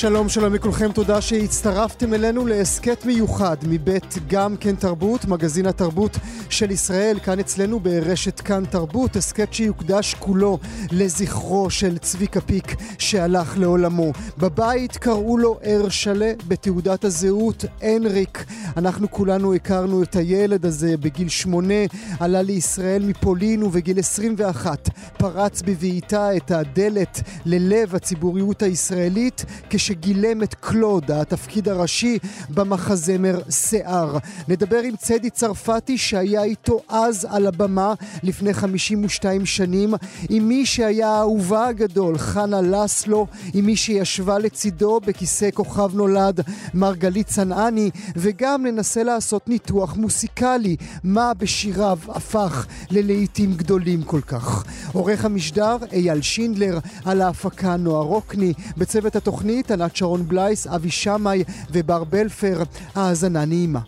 שלום שלום לכולכם, תודה שהצטרפתם אלינו להסכת מיוחד מבית גם כן תרבות, מגזין התרבות של ישראל, כאן אצלנו ברשת כאן תרבות, הסכת שיוקדש כולו לזכרו של צביקה פיק שהלך לעולמו. בבית קראו לו הרשלה, בתעודת הזהות הנריק. אנחנו כולנו הכרנו את הילד הזה בגיל שמונה, עלה לישראל מפולין ובגיל 21 פרץ בבעיטה את הדלת ללב הציבוריות הישראלית כשגילם את קלוד, התפקיד הראשי במחזמר שיער. נדבר עם צדי צרפתי שהיה איתו אז על הבמה לפני 52 שנים, עם מי שהיה האהובה הגדול, חנה לסלו, עם מי שישבה לצידו בכיסא כוכב נולד, מרגלית צנעני, וגם ננסה לעשות ניתוח מוסיקלי, מה בשיריו הפך ללהיטים גדולים כל כך. עורך המשדר אייל שינדלר, על ההפקה נועה רוקני, בצוות התוכנית ענת שרון בלייס, אבי שמאי ובר בלפר. האזנה נעימה.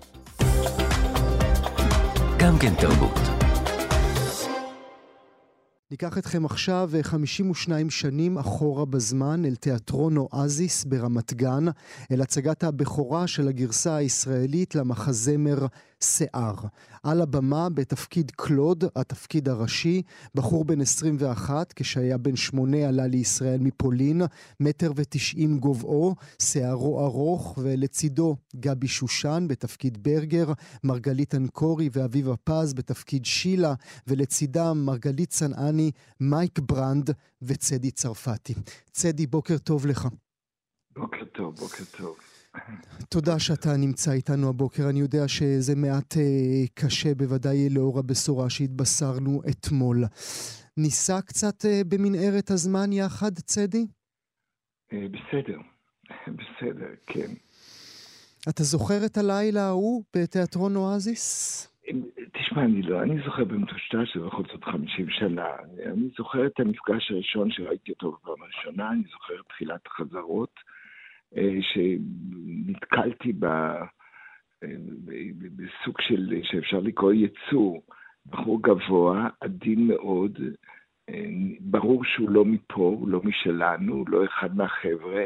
גם כן תרבות. ניקח אתכם עכשיו 52 שנים אחורה בזמן אל תיאטרון אואזיס ברמת גן, אל הצגת הבכורה של הגרסה הישראלית למחזמר שיער. על הבמה בתפקיד קלוד, התפקיד הראשי, בחור בן 21, כשהיה בן שמונה עלה לישראל מפולין, מטר ותשעים גובהו, שערו ארוך, ולצידו גבי שושן בתפקיד ברגר, מרגלית אנקורי ואביבה פז בתפקיד שילה, ולצידם מרגלית צנעני, מייק ברנד וצדי צרפתי. צדי, בוקר טוב לך. בוקר טוב, בוקר טוב. תודה שאתה נמצא איתנו הבוקר. אני יודע שזה מעט אה, קשה, בוודאי לאור הבשורה שהתבשרנו אתמול. ניסע קצת אה, במנהרת הזמן יחד, צדי? אה, בסדר, בסדר, כן. אתה זוכר את הלילה ההוא בתיאטרון אואזיס? תשמע, אני לא, אני זוכר במטושטש שזה בכל זאת 50 שנה. אני זוכר את המפגש הראשון שראיתי אותו בפעם הראשונה, אני זוכר את תחילת החזרות. אה, שנתקלתי ב... אה, בסוג של, שאפשר לקרוא יצור, בחור גבוה, עדין מאוד, אה, ברור שהוא לא מפה, הוא לא משלנו, הוא לא אחד מהחבר'ה,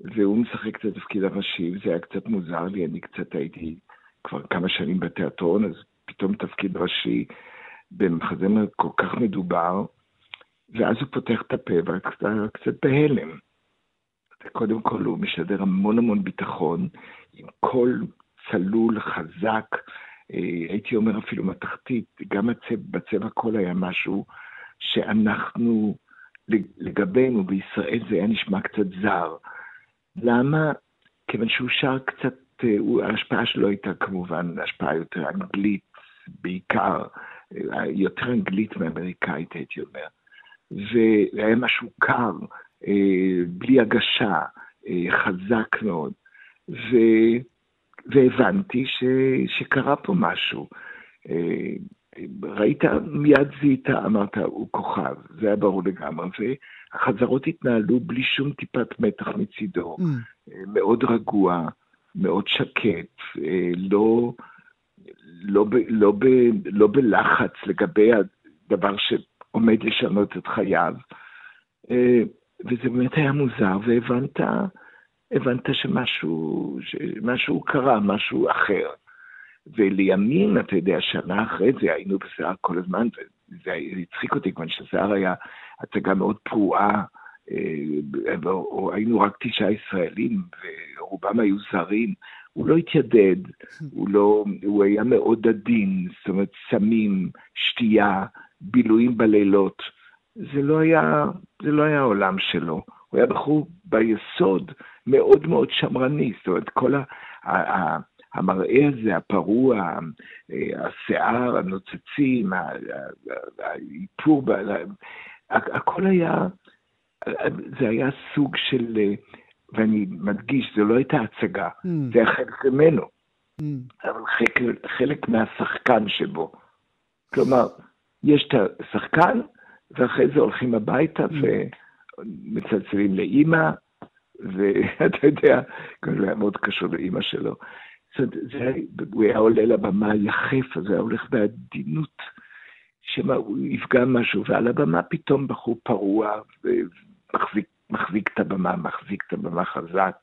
והוא משחק את התפקיד הראשי, וזה היה קצת מוזר לי, אני קצת הייתי כבר כמה שנים בתיאטרון, אז פתאום תפקיד ראשי במחזמר כל כך מדובר, ואז הוא פותח את הפה ואתה קצת בהלם. קודם כל הוא משדר המון המון ביטחון, עם קול צלול, חזק, אה, הייתי אומר אפילו מתכתית, גם הצבע, בצבע קול היה משהו שאנחנו, לגבינו בישראל זה היה נשמע קצת זר. למה? כיוון שהוא שר קצת, אה, ההשפעה שלו הייתה כמובן השפעה יותר אנגלית בעיקר, אה, יותר אנגלית מאמריקאית הייתי אומר. והיה משהו קר, בלי הגשה, אה, חזק מאוד. ו... והבנתי ש... שקרה פה משהו. אה, ראית, מיד זיהית, אמרת, הוא כוכב, זה היה ברור לגמרי, והחזרות התנהלו בלי שום טיפת מתח מצידו, mm. מאוד רגוע, מאוד שקט, לא, לא, ב, לא, ב, לא בלחץ לגבי הדבר שעומד לשנות את חייו. וזה באמת היה מוזר, והבנת הבנת שמשהו, שמשהו קרה, משהו אחר. ולימים, אתה יודע, שנה אחרי זה היינו בשיער כל הזמן, וזה הצחיק אותי, כיוון ששיער היה הצגה מאוד פרועה, אה, היינו רק תשעה ישראלים, ורובם היו זרים. הוא לא התיידד, הוא, לא, הוא היה מאוד עדין, זאת אומרת, סמים, שתייה, בילויים בלילות. זה לא היה, זה לא היה העולם שלו. הוא היה בחור ביסוד מאוד מאוד שמרני, זאת אומרת, כל ה, ה, ה, המראה הזה, הפרוע, השיער, הנוצצים, האיפור, הכל היה, זה היה סוג של, ואני מדגיש, זו לא הייתה הצגה, mm. זה היה חלק ממנו, mm. אבל חלק, חלק מהשחקן שבו. כלומר, יש את השחקן, ואחרי זה הולכים הביתה ו... מצלצלים לאימא, ואתה יודע, זה היה מאוד קשור לאימא שלו. זאת אומרת, זה, הוא היה עולה לבמה יחף, אז היה הולך בעדינות, שמא הוא יפגע משהו, ועל הבמה פתאום בחור פרוע, ומחזיק את הבמה, מחזיק את הבמה חזק.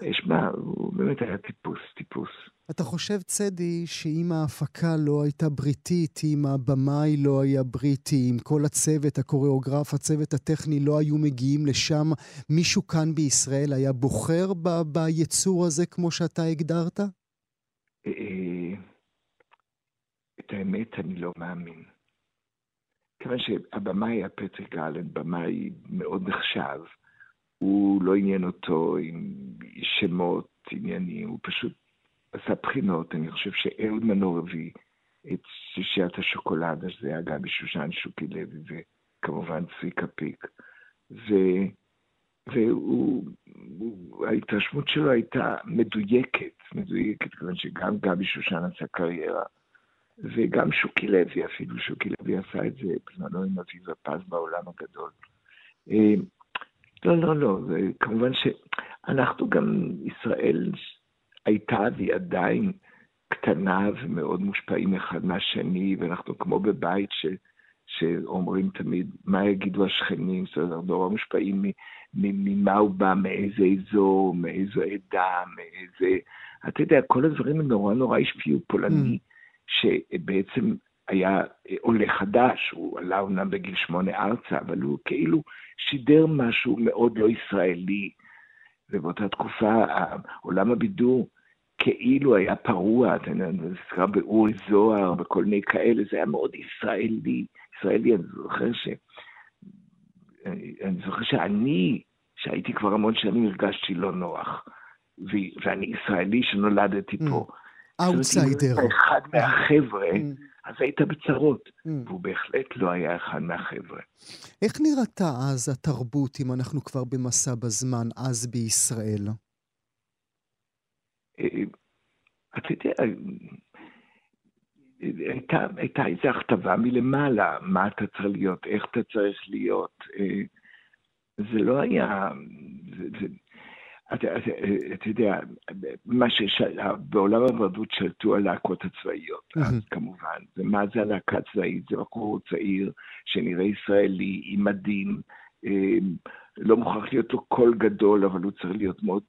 יש מה, הוא באמת היה טיפוס, טיפוס. אתה חושב, צדי, שאם ההפקה לא הייתה בריטית, אם הבמאי לא היה בריטי, אם כל הצוות, הקוריאוגרף, הצוות הטכני לא היו מגיעים לשם, מישהו כאן בישראל היה בוחר ב- ביצור הזה כמו שאתה הגדרת? אה, את האמת, אני לא מאמין. כיוון שהבמאי היה פטריק גלן, במאי מאוד נחשב, הוא לא עניין אותו עם שמות עניינים, הוא פשוט עשה בחינות. אני חושב שאהוד מנור הביא את שישיית השוקולד, אז זה היה גבי שושן שוקי לוי וכמובן צביקה פיק. ו... וההתרשמות שלו הייתה מדויקת, מדויקת, כיוון שגם גבי שושן עשה קריירה, וגם שוקי לוי אפילו, שוקי לוי עשה את זה בזמנו עם אביבה פז בעולם הגדול. לא, לא, לא, כמובן שאנחנו גם, ישראל הייתה והיא עדיין קטנה ומאוד מושפעים אחד מהשני, ואנחנו כמו בבית ש, שאומרים תמיד, מה יגידו השכנים, זאת אומרת, נורא מושפעים ממה הוא בא, מאיזה אזור, מאיזו עדה, מאיזה... אתה יודע, כל הדברים הם נורא נורא השפיעו פולני, mm. שבעצם היה עולה חדש, הוא עלה אומנם בגיל שמונה ארצה, אבל הוא כאילו שידר משהו מאוד לא ישראלי. ובאותה תקופה עולם הבידור כאילו היה פרוע, אתה יודע, זה נזכר באורי זוהר וכל מיני כאלה, זה היה מאוד ישראלי. ישראלי, אני זוכר ש... אני זוכר שאני, שהייתי כבר המון שנים, הרגשתי לא נוח. ואני ישראלי שנולדתי פה. אאוטסיידר. אחד מהחבר'ה. Mm. אז היית בצרות, mm. והוא בהחלט לא היה אחד מהחבר'ה. איך נראתה אז התרבות, אם אנחנו כבר במסע בזמן, אז בישראל? אה, אתה יודע, הייתה, הייתה איזו הכתבה מלמעלה, מה אתה צריך להיות, איך אתה צריך להיות. אה, זה לא היה, זה, זה, אתה, יודע, מה שבעולם הוורדות שלטו הלהקות הצבאיות. אז כמובן, ומה זה הלהקה הצבאית? זה בחור צעיר שנראה ישראלי, עם מדים, אמ, לא מוכרח להיות לו קול גדול, אבל הוא צריך להיות מאוד,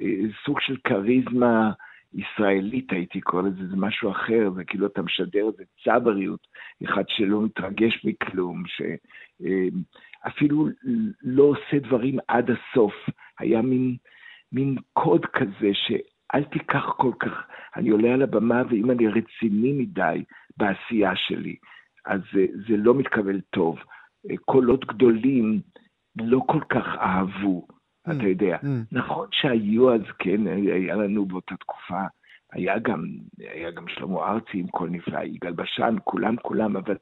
אה, סוג של כריזמה ישראלית, הייתי קורא לזה, זה משהו אחר, זה כאילו אתה משדר איזה צבריות, אחד שלא מתרגש מכלום, שאפילו אמ, לא עושה דברים עד הסוף. היה מין... מין קוד כזה שאל תיקח כל כך, אני עולה על הבמה ואם אני רציני מדי בעשייה שלי, אז זה, זה לא מתקבל טוב. קולות גדולים לא כל כך אהבו, mm, אתה יודע. Mm. נכון שהיו אז, כן, היה לנו באותה תקופה, היה גם, היה גם שלמה ארצי עם קול נפלא, יגאל בשן, כולם, כולם, אבל,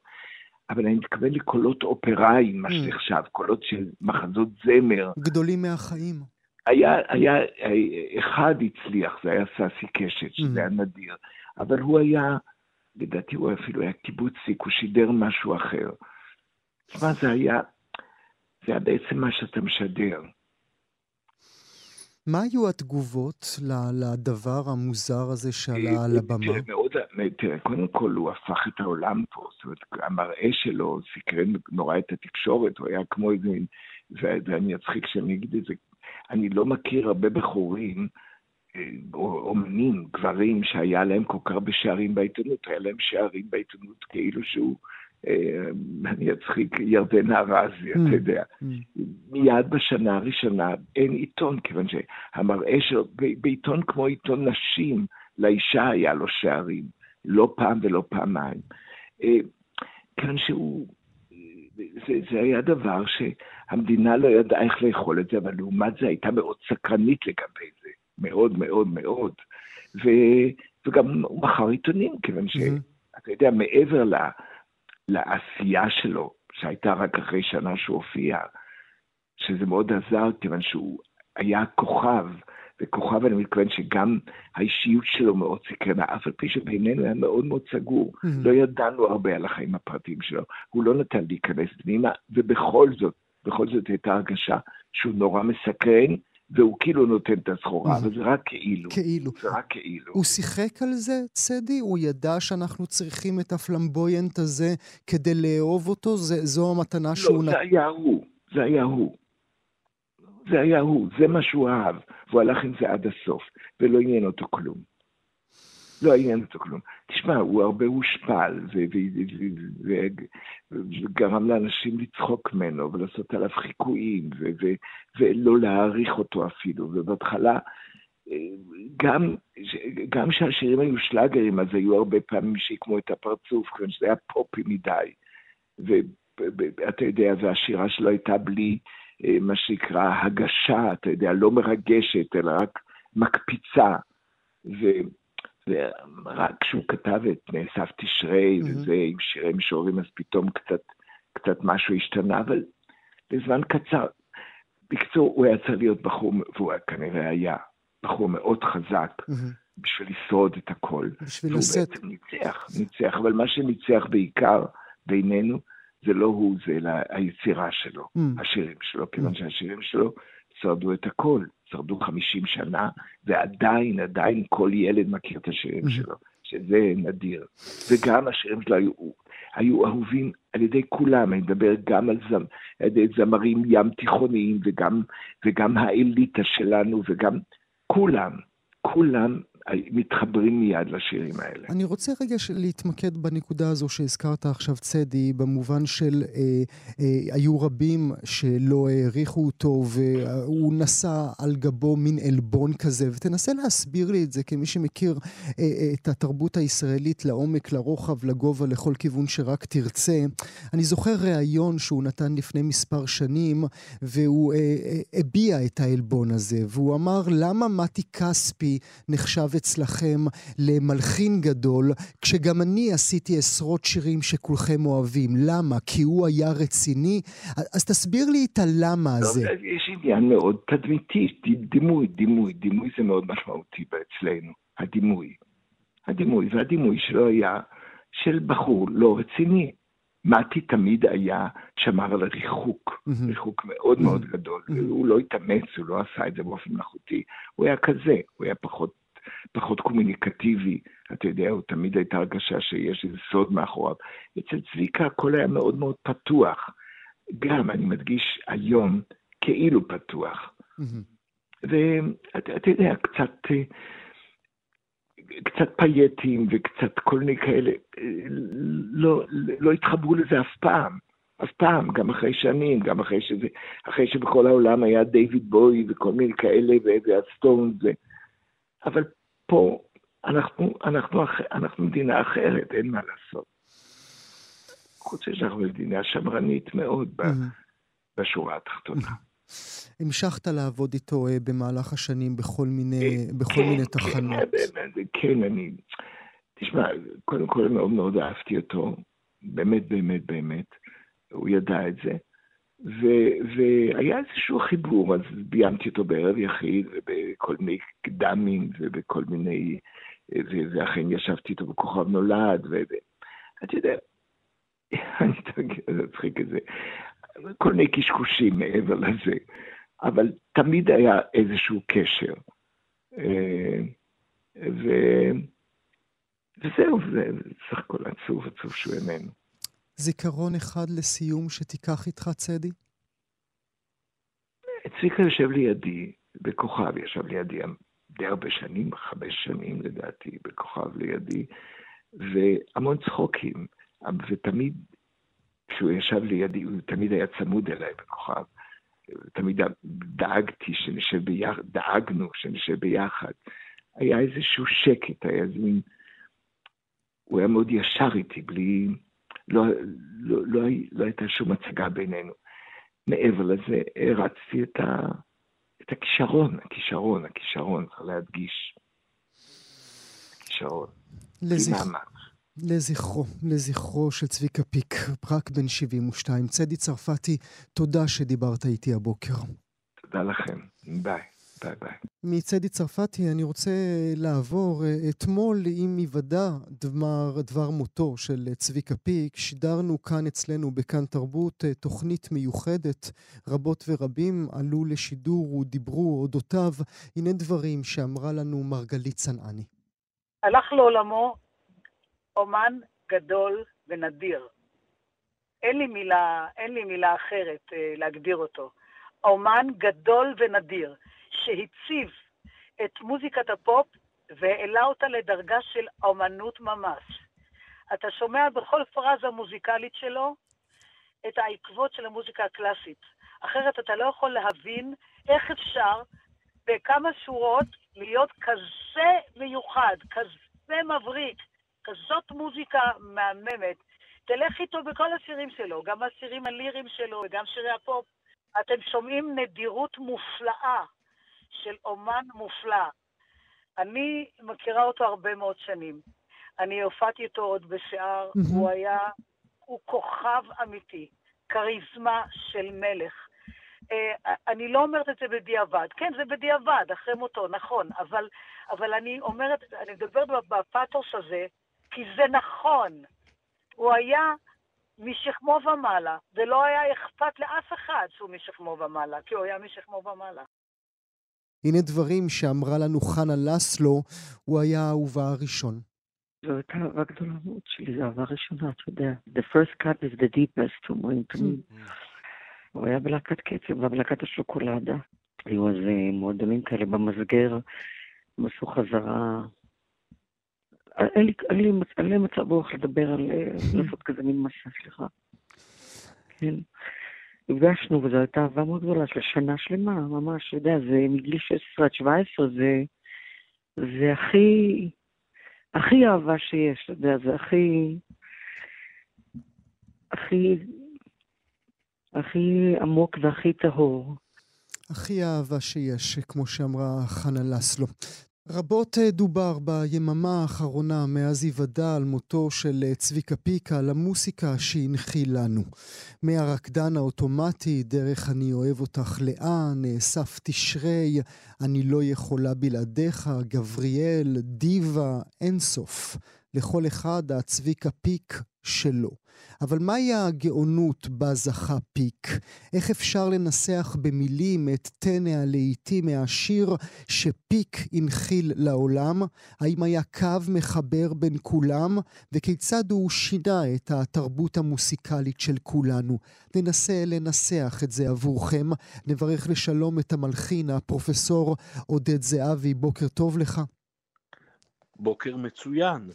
אבל אני מתכוון לקולות אופראיים, מה mm. שנחשב, קולות של מחזות זמר. גדולים מהחיים. היה, היה, אחד הצליח, זה היה סאסי קשת, שזה היה נדיר, אבל הוא היה, לדעתי הוא אפילו היה קיבוצניק, הוא שידר משהו אחר. תשמע, זה היה, זה היה בעצם מה שאתה משדר. מה היו התגובות לדבר המוזר הזה שעלה על הבמה? תראה, מאוד, תראה, קודם כל הוא הפך את העולם פה, זאת אומרת, המראה שלו סקרן נורא את התקשורת, הוא היה כמו איזה, ואני אצחיק שאני אגיד את זה, אני לא מכיר הרבה בחורים, אה, או אומנים, גברים, שהיה להם כל כך הרבה שערים בעיתונות, היה להם שערים בעיתונות כאילו שהוא, אה, אני אצחיק, ירדן ארזי, אתה mm, יודע. Mm. מיד בשנה הראשונה אין עיתון, כיוון שהמראה שלו, בעיתון כמו עיתון נשים, לאישה היה לו שערים, לא פעם ולא פעמיים. אה, כיוון שהוא זה, זה היה דבר שהמדינה לא ידעה איך לאכול את זה, אבל לעומת זה הייתה מאוד סקרנית לגבי זה, מאוד מאוד מאוד. ו, וגם הוא מכר עיתונים, כיוון שאתה יודע, מעבר ל, לעשייה שלו, שהייתה רק אחרי שנה שהוא הופיע, שזה מאוד עזר, כיוון שהוא היה כוכב, וכוכב אני מתכוון שגם האישיות שלו מאוד סקרנה, אף על פי שבינינו היה מאוד מאוד סגור. Mm-hmm. לא ידענו הרבה על החיים הפרטיים שלו. הוא לא נתן להיכנס פנימה, ובכל זאת, בכל זאת הייתה הרגשה שהוא נורא מסקרן, והוא כאילו נותן את הסחורה, אבל זה רק כאילו. כאילו. זה רק כאילו. הוא שיחק על זה, צדי? הוא ידע שאנחנו צריכים את הפלמבויינט הזה כדי לאהוב אותו? זה, זו המתנה שהוא... לא, זה היה הוא. זה היה הוא. זה היה הוא, זה מה שהוא אהב, והוא הלך עם זה עד הסוף, ולא עניין אותו כלום. לא עניין אותו כלום. תשמע, הוא הרבה הושפל, וגרם לאנשים לצחוק ממנו, ולעשות עליו חיקויים, ולא להעריך אותו אפילו. ובהתחלה, גם, גם כשהשירים היו שלאגרים, אז היו הרבה פעמים שיקמו את הפרצוף, כיוון שזה היה פופי מדי. ואתה יודע, והשירה שלו הייתה בלי מה שנקרא הגשה, אתה יודע, לא מרגשת, אלא רק מקפיצה. ו... ורק כשהוא כתב את נאסף תשרי mm-hmm. וזה עם שירי משוררים, אז פתאום קצת, קצת משהו השתנה, אבל לזמן קצר. בקיצור, הוא היה צריך להיות בחור, והוא כנראה היה בחור מאוד חזק mm-hmm. בשביל לשרוד את הכל. בשביל לשאת. והוא בעצם ניצח, ניצח, אבל מה שניצח בעיקר בינינו, זה לא הוא, זה אלא היצירה שלו, mm. השירים שלו, כיוון mm. שהשירים שלו שרדו את הכל, שרדו 50 שנה, ועדיין, עדיין כל ילד מכיר את השירים mm. שלו, שזה נדיר. וגם השירים שלו היו, היו אהובים על ידי כולם, אני מדבר גם על, זמ, על ידי זמרים ים תיכוניים, וגם, וגם האליטה שלנו, וגם כולם, כולם מתחברים מיד לשירים האלה. אני רוצה רגע להתמקד בנקודה הזו שהזכרת עכשיו, צדי, במובן של אה, אה, היו רבים שלא העריכו אותו והוא נשא על גבו מין עלבון כזה, ותנסה להסביר לי את זה כמי שמכיר אה, אה, את התרבות הישראלית לעומק, לרוחב, לגובה, לכל כיוון שרק תרצה. אני זוכר ראיון שהוא נתן לפני מספר שנים, והוא אה, אה, הביע את העלבון הזה, והוא אמר, למה מתי כספי נחשב אצלכם למלחין גדול, כשגם אני עשיתי עשרות שירים שכולכם אוהבים. למה? כי הוא היה רציני? אז תסביר לי את הלמה הזה. יש עניין מאוד תדמיתי, דימוי, דימוי, דימוי זה מאוד משמעותי אצלנו, הדימוי. הדימוי, והדימוי שלו היה של בחור לא רציני. מתי תמיד היה, שמר על הריחוק, mm-hmm. ריחוק מאוד mm-hmm. מאוד גדול. Mm-hmm. הוא לא התאמץ, הוא לא עשה את זה באופן מלאכותי. הוא היה כזה, הוא היה פחות פחות קומוניקטיבי. אתה יודע, הוא תמיד הייתה הרגשה שיש איזה סוד מאחוריו. אצל צביקה הכל היה מאוד מאוד פתוח. גם, אני מדגיש היום, כאילו פתוח. ואתה יודע, קצת... קצת פייטים וקצת כל מיני כאלה, לא, לא התחברו לזה אף פעם. אף פעם, גם אחרי שנים, גם אחרי שזה, אחרי שבכל העולם היה דיוויד בוי וכל מיני כאלה, והסטונס, אבל פה אנחנו, אנחנו, אנחנו מדינה אחרת, אין מה לעשות. חוץ מזה שאנחנו מדינה שמרנית מאוד mm-hmm. בשורה התחתונה. Mm-hmm. המשכת לעבוד איתו אה, במהלך השנים בכל מיני, אה, בכל כן, מיני תחנות. כן, כן, אני... תשמע, קודם כל מאוד מאוד אהבתי אותו, באמת, באמת, באמת. הוא ידע את זה. ו- והיה איזשהו חיבור, אז ביימתי אותו בערב יחיד, ובכל מיני קדמים, ובכל מיני... ו- ואכן ישבתי איתו בכוכב נולד, ואתה יודע, אני מצחיק את זה, כל מיני קשקושים מעבר לזה, אבל תמיד היה איזשהו קשר. אה, ו... וזהו, זה סך הכל עצוב, עצוב שהוא איננו. זיכרון אחד לסיום שתיקח איתך, צדי? צביקה יושב לידי, בכוכב ישב לידי די הרבה שנים, חמש שנים לדעתי, בכוכב לידי, והמון צחוקים. ותמיד, כשהוא ישב לידי, הוא תמיד היה צמוד אליי בכוכב. תמיד דאגתי שנשב ביחד, דאגנו שנשב ביחד. היה איזשהו שקט, היה איזה מין... הוא היה מאוד ישר איתי, בלי... לא, לא, לא, לא הייתה שום הצגה בינינו. מעבר לזה, הערצתי את, ה, את הכישרון, הכישרון, הכישרון, צריך להדגיש. הכישרון. לזכ... לזכרו, לזכרו של צביקה פיק, רק בן 72. צדי צרפתי, תודה שדיברת איתי הבוקר. תודה לכם. ביי. ביי ביי. מצדי צרפתי, אני רוצה לעבור. אתמול, עם היוודע דבר, דבר מותו של צביקה פיק, שידרנו כאן אצלנו בכאן תרבות תוכנית מיוחדת. רבות ורבים עלו לשידור ודיברו אודותיו. הנה דברים שאמרה לנו מרגלית צנעני. הלך לעולמו אומן גדול ונדיר. אין לי מילה, אין לי מילה אחרת אה, להגדיר אותו. אומן גדול ונדיר, שהציב את מוזיקת הפופ והעלה אותה לדרגה של אומנות ממש. אתה שומע בכל פרזה מוזיקלית שלו את העקבות של המוזיקה הקלאסית. אחרת אתה לא יכול להבין איך אפשר בכמה שורות להיות כזה מיוחד, כזה מבריק, כזאת מוזיקה מהממת. תלך איתו בכל השירים שלו, גם השירים הליריים שלו וגם שירי הפופ. אתם שומעים נדירות מופלאה של אומן מופלא. אני מכירה אותו הרבה מאוד שנים. אני הופעתי איתו עוד בשיער. הוא היה, הוא כוכב אמיתי, כריזמה של מלך. Uh, אני לא אומרת את זה בדיעבד. כן, זה בדיעבד, אחרי מותו, נכון, אבל, אבל אני אומרת, אני מדברת בפתוס הזה, כי זה נכון. הוא היה משכמו ומעלה, ולא היה אכפת לאף אחד שהוא משכמו ומעלה, כי הוא היה משכמו ומעלה. הנה דברים שאמרה לנו חנה לסלו, הוא היה האהובה הראשון. זו הייתה אהבה גדולה מאוד שלי, זו אהבה ראשונה, אתה יודע. The first cut is the deepest, אומרים תמיד. הוא היה בלהקת קצב, בלהקת השוקולדה. היו אז אה, מועדונים כאלה במסגר, הם עשו חזרה אין לי מצב רוח לדבר על אה, לעשות כזה מין מסע, סליחה. כן. נפגשנו, וזו הייתה אהבה מאוד גדולה של שנה שלמה, ממש, אתה יודע, זה מגיל 16 עד 17, זה, זה הכי, הכי אהבה שיש, אתה יודע, זה הכי, הכי, הכי עמוק והכי טהור. הכי אהבה שיש, כמו שאמרה חנה לסלו. רבות אה, דובר ביממה האחרונה מאז היוודע על מותו של אה, צביקה פיקה, על המוסיקה שהנחיל לנו. מהרקדן האוטומטי, דרך אני אוהב אותך לאן, נאסף תשרי, אני לא יכולה בלעדיך, גבריאל, דיווה, אינסוף. לכל אחד הצביקה פיק שלו. אבל מהי הגאונות בה זכה פיק? איך אפשר לנסח במילים את טנא הלהיטים מהשיר שפיק הנחיל לעולם? האם היה קו מחבר בין כולם? וכיצד הוא שינה את התרבות המוסיקלית של כולנו? ננסה לנסח את זה עבורכם. נברך לשלום את המלחין, הפרופסור עודד זהבי. בוקר טוב לך. בוקר מצוין.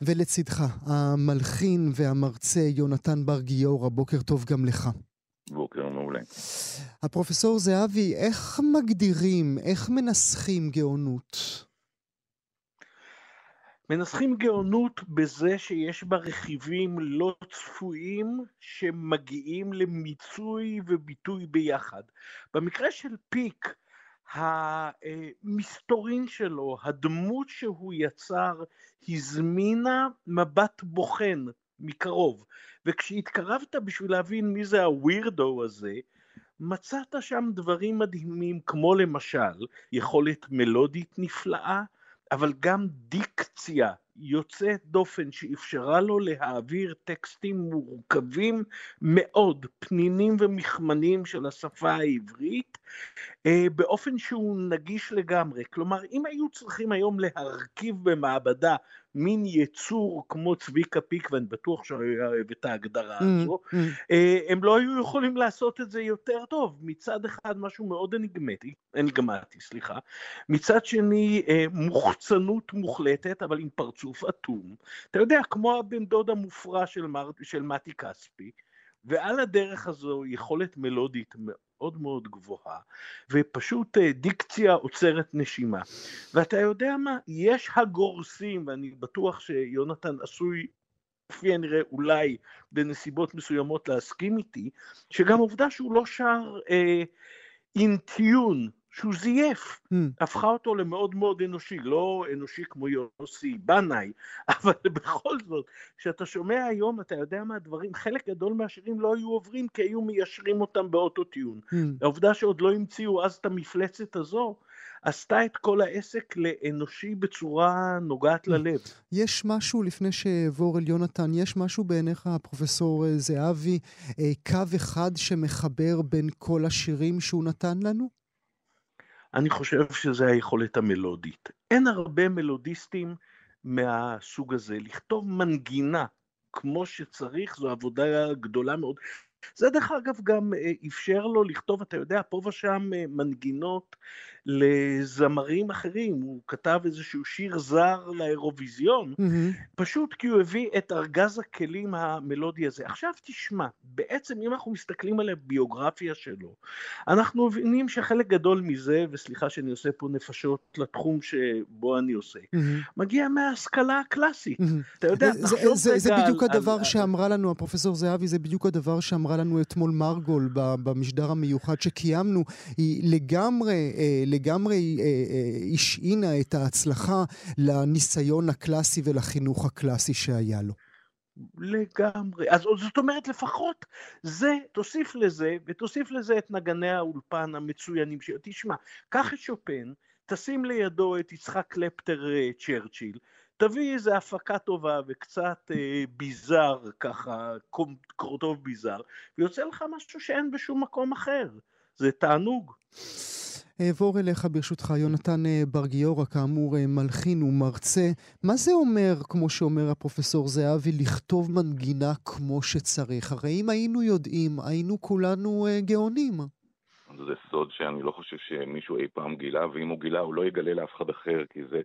ולצידך, המלחין והמרצה יונתן בר גיורא, בוקר טוב גם לך. בוקר מעולה. הפרופסור זהבי, איך מגדירים, איך מנסחים גאונות? מנסחים גאונות בזה שיש בה רכיבים לא צפויים שמגיעים למיצוי וביטוי ביחד. במקרה של פיק, המסתורין שלו, הדמות שהוא יצר, הזמינה מבט בוחן מקרוב. וכשהתקרבת בשביל להבין מי זה הווירדו הזה, מצאת שם דברים מדהימים, כמו למשל יכולת מלודית נפלאה, אבל גם דיקציה יוצאת דופן שאפשרה לו להעביר טקסטים מורכבים מאוד, פנינים ומכמנים של השפה העברית, אה, באופן שהוא נגיש לגמרי. כלומר, אם היו צריכים היום להרכיב במעבדה מין יצור כמו צביקה פיק, ואני בטוח שהוא היה אוהב את ההגדרה mm, הזו, mm. הם לא היו יכולים לעשות את זה יותר טוב. מצד אחד משהו מאוד אניגמטי, אניגמטי, סליחה. מצד שני, אה, מוחצנות מוחלטת, אבל עם פרצוף אטום. אתה יודע, כמו הבן דוד המופרע של, מר, של מתי כספי, ועל הדרך הזו יכולת מלודית מאוד מאוד גבוהה, ופשוט אה, דיקציה עוצרת נשימה. ואתה יודע מה? יש הגורסים, ואני בטוח שיונתן עשוי כפי הנראה אולי בנסיבות מסוימות להסכים איתי, שגם עובדה שהוא לא שר אינטיון, אה, שהוא זייף, mm. הפכה אותו למאוד מאוד אנושי, לא אנושי כמו יוסי בנאי, אבל בכל זאת, כשאתה שומע היום, אתה יודע מה הדברים, חלק גדול מהשירים לא היו עוברים כי היו מיישרים אותם באוטוטיון. Mm. העובדה שעוד לא המציאו אז את המפלצת הזו, עשתה את כל העסק לאנושי בצורה נוגעת ללב. יש משהו, לפני שאעבור אל יונתן, יש משהו בעיניך, פרופסור זהבי, אה, קו אחד שמחבר בין כל השירים שהוא נתן לנו? אני חושב שזה היכולת המלודית. אין הרבה מלודיסטים מהסוג הזה. לכתוב מנגינה כמו שצריך זו עבודה גדולה מאוד. זה דרך אגב גם אה, אפשר לו לכתוב, אתה יודע, פה ושם אה, מנגינות לזמרים אחרים, הוא כתב איזשהו שיר זר לאירוויזיון, mm-hmm. פשוט כי הוא הביא את ארגז הכלים המלודי הזה. עכשיו תשמע, בעצם אם אנחנו מסתכלים על הביוגרפיה שלו, אנחנו מבינים שחלק גדול מזה, וסליחה שאני עושה פה נפשות לתחום שבו אני עושה, mm-hmm. מגיע מההשכלה הקלאסית. Mm-hmm. אתה יודע, זה, זה, זה, זה בדיוק על, הדבר על... שאמרה לנו, הפרופסור זהבי, זה בדיוק הדבר שאמרה לנו אתמול מרגול במשדר המיוחד שקיימנו. היא לגמרי... לגמרי אה, אה, השעינה את ההצלחה לניסיון הקלאסי ולחינוך הקלאסי שהיה לו. לגמרי. אז זאת אומרת, לפחות זה, תוסיף לזה, ותוסיף לזה את נגני האולפן המצוינים. ש... תשמע, קח את שופן, תשים לידו את יצחק קלפטר אה, צ'רצ'יל, תביא איזה הפקה טובה וקצת אה, ביזאר, ככה, קורטוב ביזאר, ויוצא לך משהו שאין בשום מקום אחר. זה תענוג. אעבור אליך ברשותך, יונתן אה, בר גיורא, כאמור אה, מלחין ומרצה. מה זה אומר, כמו שאומר הפרופסור זהבי, לכתוב מנגינה כמו שצריך? הרי אם היינו יודעים, היינו כולנו אה, גאונים. זה סוד שאני לא חושב שמישהו אי פעם גילה, ואם הוא גילה הוא לא יגלה לאף אחד אחר, כי זה,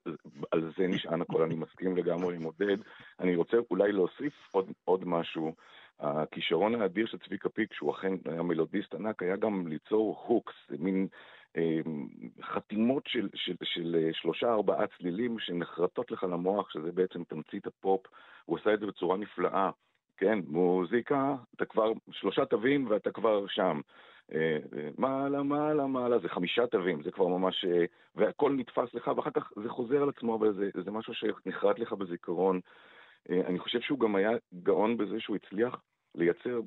על זה נשען הכל, אני מסכים לגמרי עם עודד. אני רוצה אולי להוסיף עוד, עוד משהו. הכישרון האדיר של צביקה פיק, שהוא אכן היה מלודיסט ענק, היה גם ליצור הוקס, מין חתימות של, של, של אה, שלושה ארבעה צלילים שנחרטות לך למוח, שזה בעצם תמצית הפופ, הוא עשה את זה בצורה נפלאה. כן, מוזיקה, אתה כבר שלושה תווים ואתה כבר שם. אה, אה, מעלה, מעלה, מעלה, זה חמישה תווים, זה כבר ממש... והכל נתפס לך, ואחר כך זה חוזר על עצמו, אבל זה, זה משהו שנחרט לך בזיכרון. אני חושב שהוא גם היה גאון בזה שהוא הצליח לייצר,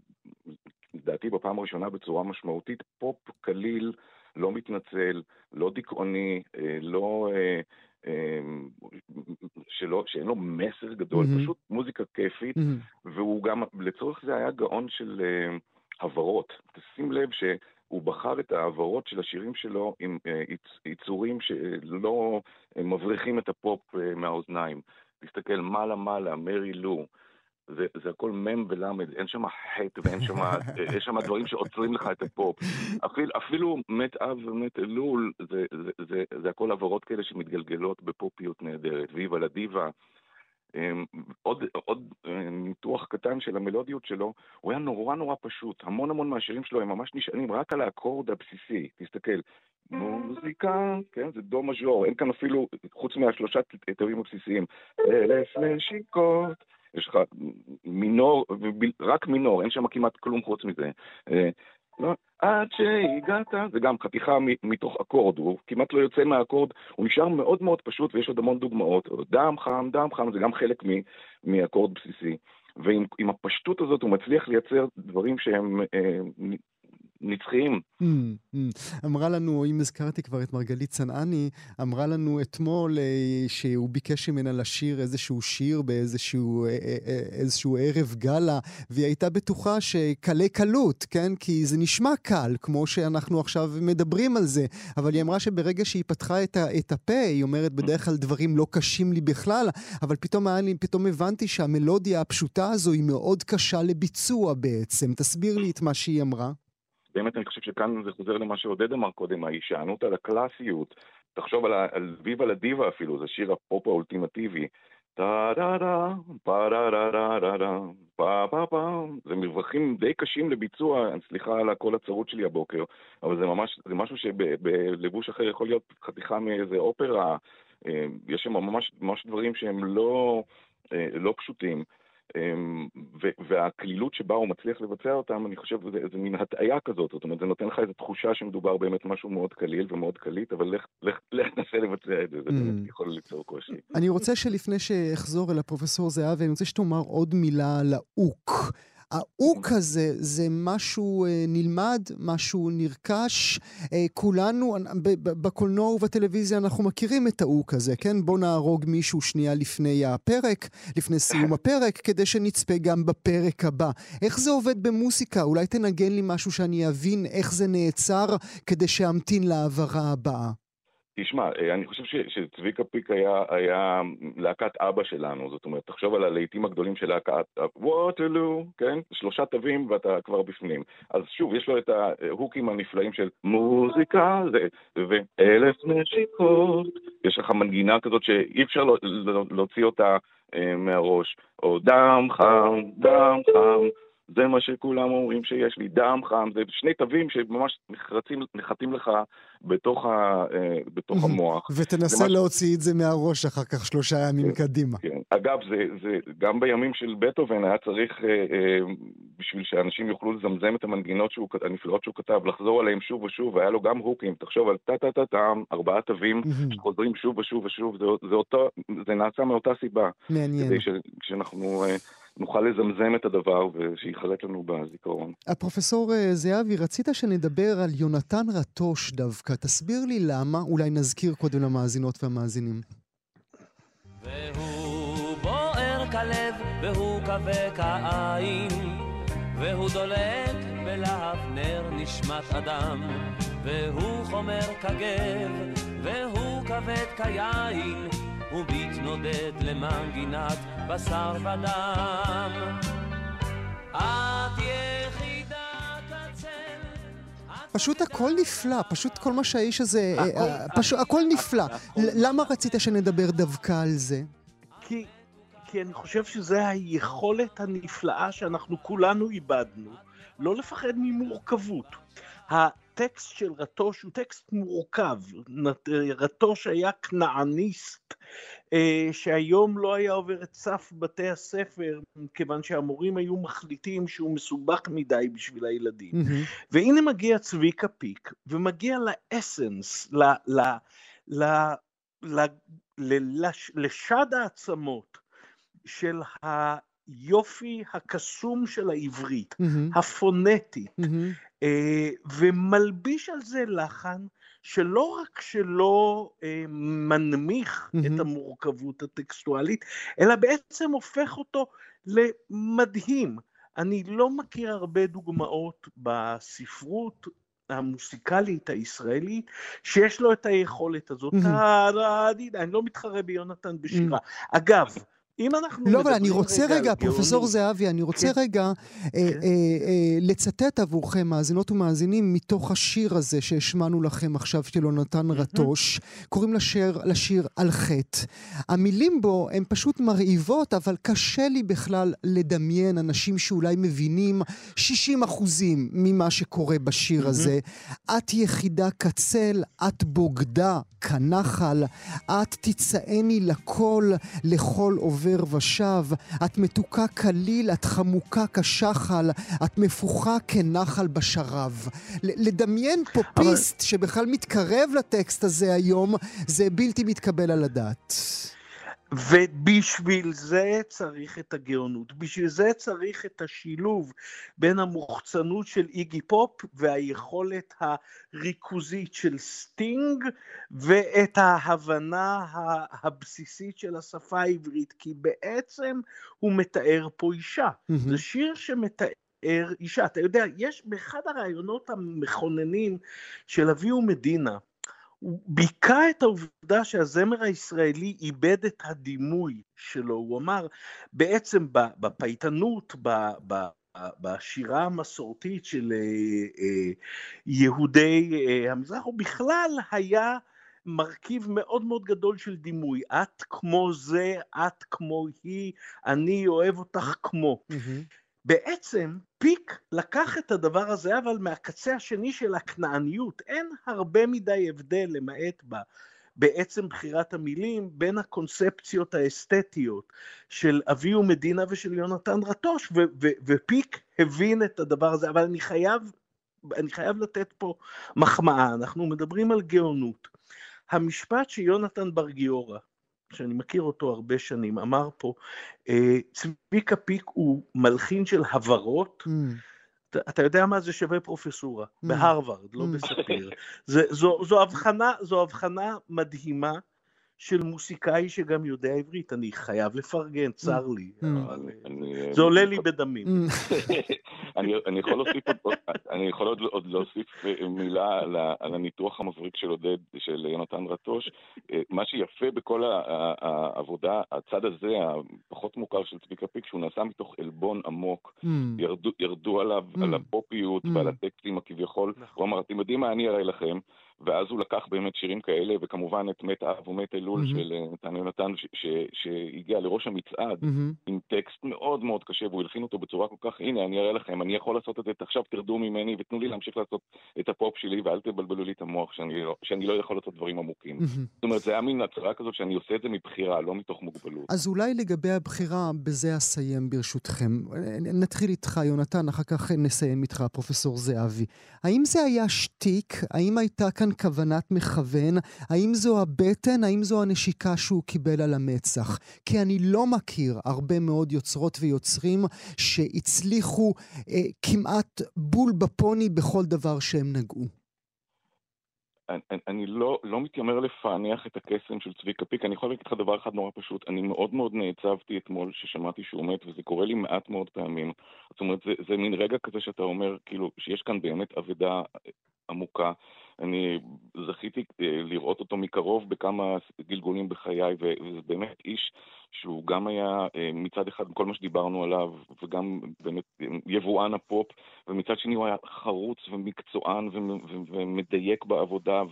לדעתי בפעם הראשונה בצורה משמעותית, פופ קליל, לא מתנצל, לא דיכאוני, אה, לא... אה, אה, שלא, שאין לו מסר גדול, mm-hmm. פשוט מוזיקה כיפית, mm-hmm. והוא גם, לצורך זה היה גאון של הברות. תשים לב שהוא בחר את ההברות של השירים שלו עם יצורים שלא מבריחים את הפופ מהאוזניים. תסתכל מעלה-מעלה, מרי לו, זה, זה הכל מ' ולמ', אין שם חטא ואין שם, יש שם דברים שעוצרים לך את הפופ. אפילו, אפילו מת אב ומת אלול, זה, זה, זה, זה הכל עברות כאלה שמתגלגלות בפופיות נהדרת. ויבה לדיבה. אמ, עוד, עוד אה, ניתוח קטן של המלודיות שלו, הוא היה נורא נורא פשוט. המון המון מהשירים שלו הם ממש נשענים רק על האקורד הבסיסי. תסתכל, מוזיקה, כן, זה דו מז'ור, אין כאן אפילו, חוץ מהשלושה תווים הבסיסיים, אלף נשיקות. יש לך מינור, רק מינור, אין שם כמעט כלום חוץ מזה. אה, לא, עד שהגעת, זה גם חתיכה מתוך אקורד, הוא כמעט לא יוצא מהאקורד, הוא נשאר מאוד מאוד פשוט ויש עוד המון דוגמאות. דם חם, דם חם, זה גם חלק מאקורד בסיסי. ועם הפשטות הזאת הוא מצליח לייצר דברים שהם אה, נצחיים. Mm, mm. אמרה לנו, אם הזכרתי כבר את מרגלית צנעני, אמרה לנו אתמול אה, שהוא ביקש ממנה לשיר איזשהו שיר באיזשהו אה, אה, ערב גאלה, והיא הייתה בטוחה שקלי קלות, כן? כי זה נשמע קל, כמו שאנחנו עכשיו מדברים על זה, אבל היא אמרה שברגע שהיא פתחה את, את הפה, היא אומרת בדרך כלל דברים לא קשים לי בכלל, אבל פתאום, אני, פתאום הבנתי שהמלודיה הפשוטה הזו היא מאוד קשה לביצוע בעצם. תסביר לי את מה שהיא אמרה. באמת אני חושב שכאן זה חוזר למה שעודד אמר קודם, ההישענות על הקלאסיות. תחשוב על, ויוה לה דיווה אפילו, זה שיר הפופ האולטימטיבי. טה דה דה, פה דה דה דה דה דה, פה פה פה. זה מרווחים די קשים לביצוע, סליחה על הקול הצרוד שלי הבוקר, אבל זה ממש, זה משהו שבלבוש אחר יכול להיות חתיכה מאיזה אופרה. אה, יש שם ממש, ממש דברים שהם לא, אה, לא פשוטים. אמ, והקלילות שבה הוא מצליח לבצע אותם, אני חושב, זה, זה מין הטעיה כזאת, זאת אומרת, זה נותן לך איזו תחושה שמדובר באמת משהו מאוד קליל ומאוד קליט, אבל לך, לך, לך ננסה לבצע את זה, זה באמת mm. יכול ליצור קושי. אני רוצה שלפני שאחזור אל הפרופסור זהבי, אני רוצה שתאמר עוד מילה על האוק. האוק הזה זה משהו אה, נלמד, משהו נרכש. אה, כולנו, בקולנוע ובטלוויזיה אנחנו מכירים את האוק הזה, כן? בוא נהרוג מישהו שנייה לפני הפרק, לפני סיום הפרק, כדי שנצפה גם בפרק הבא. איך זה עובד במוסיקה? אולי תנגן לי משהו שאני אבין איך זה נעצר, כדי שאמתין להעברה הבאה. תשמע, אה, אני חושב ש, שצביקה פיק היה, היה להקת אבא שלנו, זאת אומרת, תחשוב על הלהיטים הגדולים של להקת ווטרלו, כן? שלושה תווים ואתה כבר בפנים. אז שוב, יש לו את ההוקים הנפלאים של מוזיקה ואלף נשיקות. יש לך מנגינה כזאת שאי אפשר להוציא אותה אה, מהראש. או דם חם, דם חם. זה מה שכולם אומרים שיש לי, דם חם, זה שני תווים שממש נחרצים, נחתים לך בתוך, ה, אה, בתוך המוח. ותנסה להוציא את זה מהראש אחר כך שלושה ימים כן, קדימה. כן. אגב, זה, זה גם בימים של בטהובן היה צריך, אה, אה, בשביל שאנשים יוכלו לזמזם את המנגינות שהוא, הנפלאות שהוא כתב, לחזור עליהם שוב ושוב, והיה לו גם הוקים, תחשוב על טה-טה-טה-טם, ארבעה תווים שחוזרים שוב ושוב ושוב, זה, זה, אותו, זה נעשה מאותה סיבה. מעניין. כדי שאנחנו... אה, נוכל לזמזם את הדבר ושיחלט לנו בזיכרון. הפרופסור אה, זהבי, רצית שנדבר על יונתן רטוש דווקא. תסביר לי למה, אולי נזכיר קודם למאזינות והמאזינים. והוא בוער כלב והוא כבה כעין והוא דולק בלהב נר נשמת אדם והוא חומר כגב והוא כבד כיין וביט נודד למנגינת בשר ודם. את יחידת הצל. פשוט הכל נפלא, פשוט כל מה שהאיש הזה, אה, אה, פשוט הכל נפלא. למה רצית שנדבר דווקא על זה? כי, כי אני חושב שזו היכולת הנפלאה שאנחנו כולנו איבדנו, לא לפחד ממורכבות. הטקסט של רטוש הוא טקסט מורכב. רטוש היה כנעניסט אה, שהיום לא היה עובר את סף בתי הספר, כיוון שהמורים היו מחליטים שהוא מסובך מדי בשביל הילדים. Mm-hmm. והנה מגיע צביקה פיק, ומגיע לאסנס, ל, ל, ל, ל, ל, לשד העצמות של היופי הקסום של העברית, mm-hmm. הפונטית, mm-hmm. ומלביש על זה לחן שלא רק שלא אה, מנמיך mm-hmm. את המורכבות הטקסטואלית, אלא בעצם הופך אותו למדהים. אני לא מכיר הרבה דוגמאות בספרות המוסיקלית הישראלית שיש לו את היכולת הזאת. אני לא מתחרה ביונתן בשירה. אגב, אם אנחנו לא, אבל אני רוצה רגע, פרופסור זהבי, אני רוצה כן. רגע אה, כן. אה, אה, לצטט עבורכם, מאזינות ומאזינים, מתוך השיר הזה שהשמענו לכם עכשיו של יונתן רטוש. קוראים לשיר, לשיר על חטא. המילים בו הן פשוט מרהיבות, אבל קשה לי בכלל לדמיין אנשים שאולי מבינים 60 אחוזים ממה שקורה בשיר הזה. את יחידה כצל, את בוגדה כנחל, את תצאני לכל, לכל עובר. עובר ושב, את מתוקה כליל, את חמוקה כשחל, את מפוכה כנחל בשרב. לדמיין פופיסט אבל... שבכלל מתקרב לטקסט הזה היום, זה בלתי מתקבל על הדעת. ובשביל זה צריך את הגאונות, בשביל זה צריך את השילוב בין המוחצנות של איגי פופ והיכולת הריכוזית של סטינג ואת ההבנה הבסיסית של השפה העברית, כי בעצם הוא מתאר פה אישה. Mm-hmm. זה שיר שמתאר אישה. אתה יודע, יש באחד הראיונות המכוננים של אביהו מדינה, הוא ביכה את העובדה שהזמר הישראלי איבד את הדימוי שלו. הוא אמר, בעצם בפייטנות, בשירה המסורתית של אה, אה, יהודי אה, המזרח, הוא בכלל היה מרכיב מאוד מאוד גדול של דימוי. את כמו זה, את כמו היא, אני אוהב אותך כמו. Mm-hmm. בעצם פיק לקח את הדבר הזה, אבל מהקצה השני של הכנעניות, אין הרבה מדי הבדל למעט בה. בעצם בחירת המילים בין הקונספציות האסתטיות של אביהו מדינה ושל יונתן רטוש, ו- ו- ופיק הבין את הדבר הזה, אבל אני חייב, אני חייב לתת פה מחמאה, אנחנו מדברים על גאונות. המשפט שיונתן בר גיורא, שאני מכיר אותו הרבה שנים, אמר פה, אה, צביקה פיק הוא מלחין של הברות, mm. אתה, אתה יודע מה זה שווה פרופסורה, mm. בהרווארד, לא mm. בספיר. זה, זו, זו, הבחנה, זו הבחנה מדהימה של מוסיקאי שגם יודע עברית, אני חייב לפרגן, mm. צר לי, mm. זה עולה לי בדמים. אני יכול להוסיף אני יכול עוד להוסיף אה, מילה על הניתוח המבריק של עודד, של יונתן רטוש. אה, מה שיפה בכל העבודה, הצד הזה, הפחות מוכר של צביקה פיק, שהוא נעשה מתוך עלבון עמוק, ירדו עליו, על הפופיות ועל הטקסטים הכביכול, נכון. הוא אמר, אתם יודעים מה אני אראה לכם? ואז הוא לקח באמת שירים כאלה, וכמובן את מת אב ומת אלול mm-hmm. של אה, נתן יונתן, שהגיע לראש המצעד mm-hmm. עם טקסט מאוד מאוד קשה, והוא הלחין אותו בצורה כל כך, הנה, אני אראה לכם, אני יכול לעשות את זה, עכשיו תרדו ממני ותנו לי להמשיך לעשות את הפופ שלי, ואל תבלבלו לי את המוח שאני לא, שאני לא יכול לעשות דברים עמוקים. Mm-hmm. זאת אומרת, זה היה מין הצהרה כזאת שאני עושה את זה מבחירה, לא מתוך מוגבלות. אז אולי לגבי הבחירה, בזה אסיים ברשותכם. נתחיל איתך, יונתן, אחר כך נסיים איתך, פרופסור זהבי. האם זה היה שטיק? האם הייתה כאן כוונת מכוון? האם זו הבטן? האם זו הנשיקה שהוא קיבל על המצח? כי אני לא מכיר הרבה מאוד יוצרות ויוצרים שהצליחו אה, כמעט בול בפוני בכל דבר שהם נגעו. אני, אני לא, לא מתיימר לפענח את הקסם של צביקה פיק, אני יכול להגיד לך דבר אחד נורא פשוט, אני מאוד מאוד נעצבתי אתמול ששמעתי שהוא מת, וזה קורה לי מעט מאוד פעמים. זאת אומרת, זה, זה מין רגע כזה שאתה אומר, כאילו, שיש כאן באמת אבדה עמוקה. אני זכיתי אה, לראות אותו מקרוב בכמה גלגולים בחיי, וזה באמת איש שהוא גם היה אה, מצד אחד כל מה שדיברנו עליו, וגם באמת אה, יבואן הפופ, ומצד שני הוא היה חרוץ ומקצוען ומדייק בעבודה,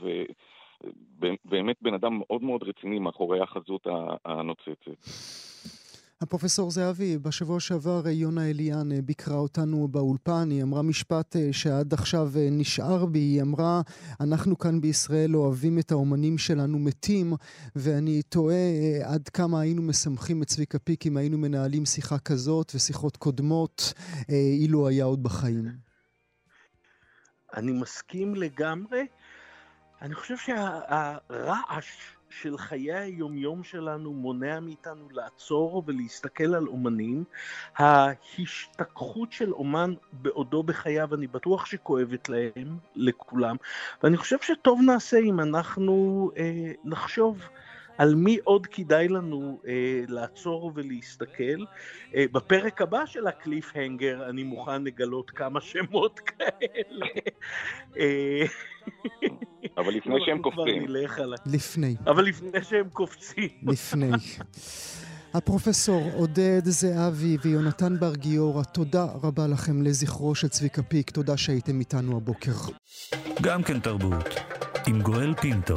ובאמת בן אדם מאוד מאוד רציני מאחורי החזות הנוצצת. הפרופסור זהבי, בשבוע שעבר יונה אליאן אה, ביקרה אותנו באולפן, היא אמרה משפט אה, שעד עכשיו אה, נשאר בי, היא אמרה, אנחנו כאן בישראל אוהבים את האומנים שלנו מתים, ואני תוהה עד כמה היינו משמחים את צביקה פיק אם היינו מנהלים שיחה כזאת ושיחות קודמות, אילו היה עוד בחיים. אני מסכים לגמרי. אני חושב שהרעש של חיי היומיום שלנו מונע מאיתנו לעצור ולהסתכל על אומנים. ההשתכחות של אומן בעודו בחייו, אני בטוח שכואבת להם, לכולם, ואני חושב שטוב נעשה אם אנחנו אה, נחשוב על מי עוד כדאי לנו אה, לעצור ולהסתכל. אה, בפרק הבא של הקליף הנגר אני מוכן לגלות כמה שמות כאלה. אה, אבל לפני שהם קופצים. לפני. אבל לפני שהם קופצים. לפני. הפרופסור עודד זהבי ויונתן בר גיורא, תודה רבה לכם לזכרו של צביקה פיק, תודה שהייתם איתנו הבוקר. גם כן תרבות, עם גואל פינטו.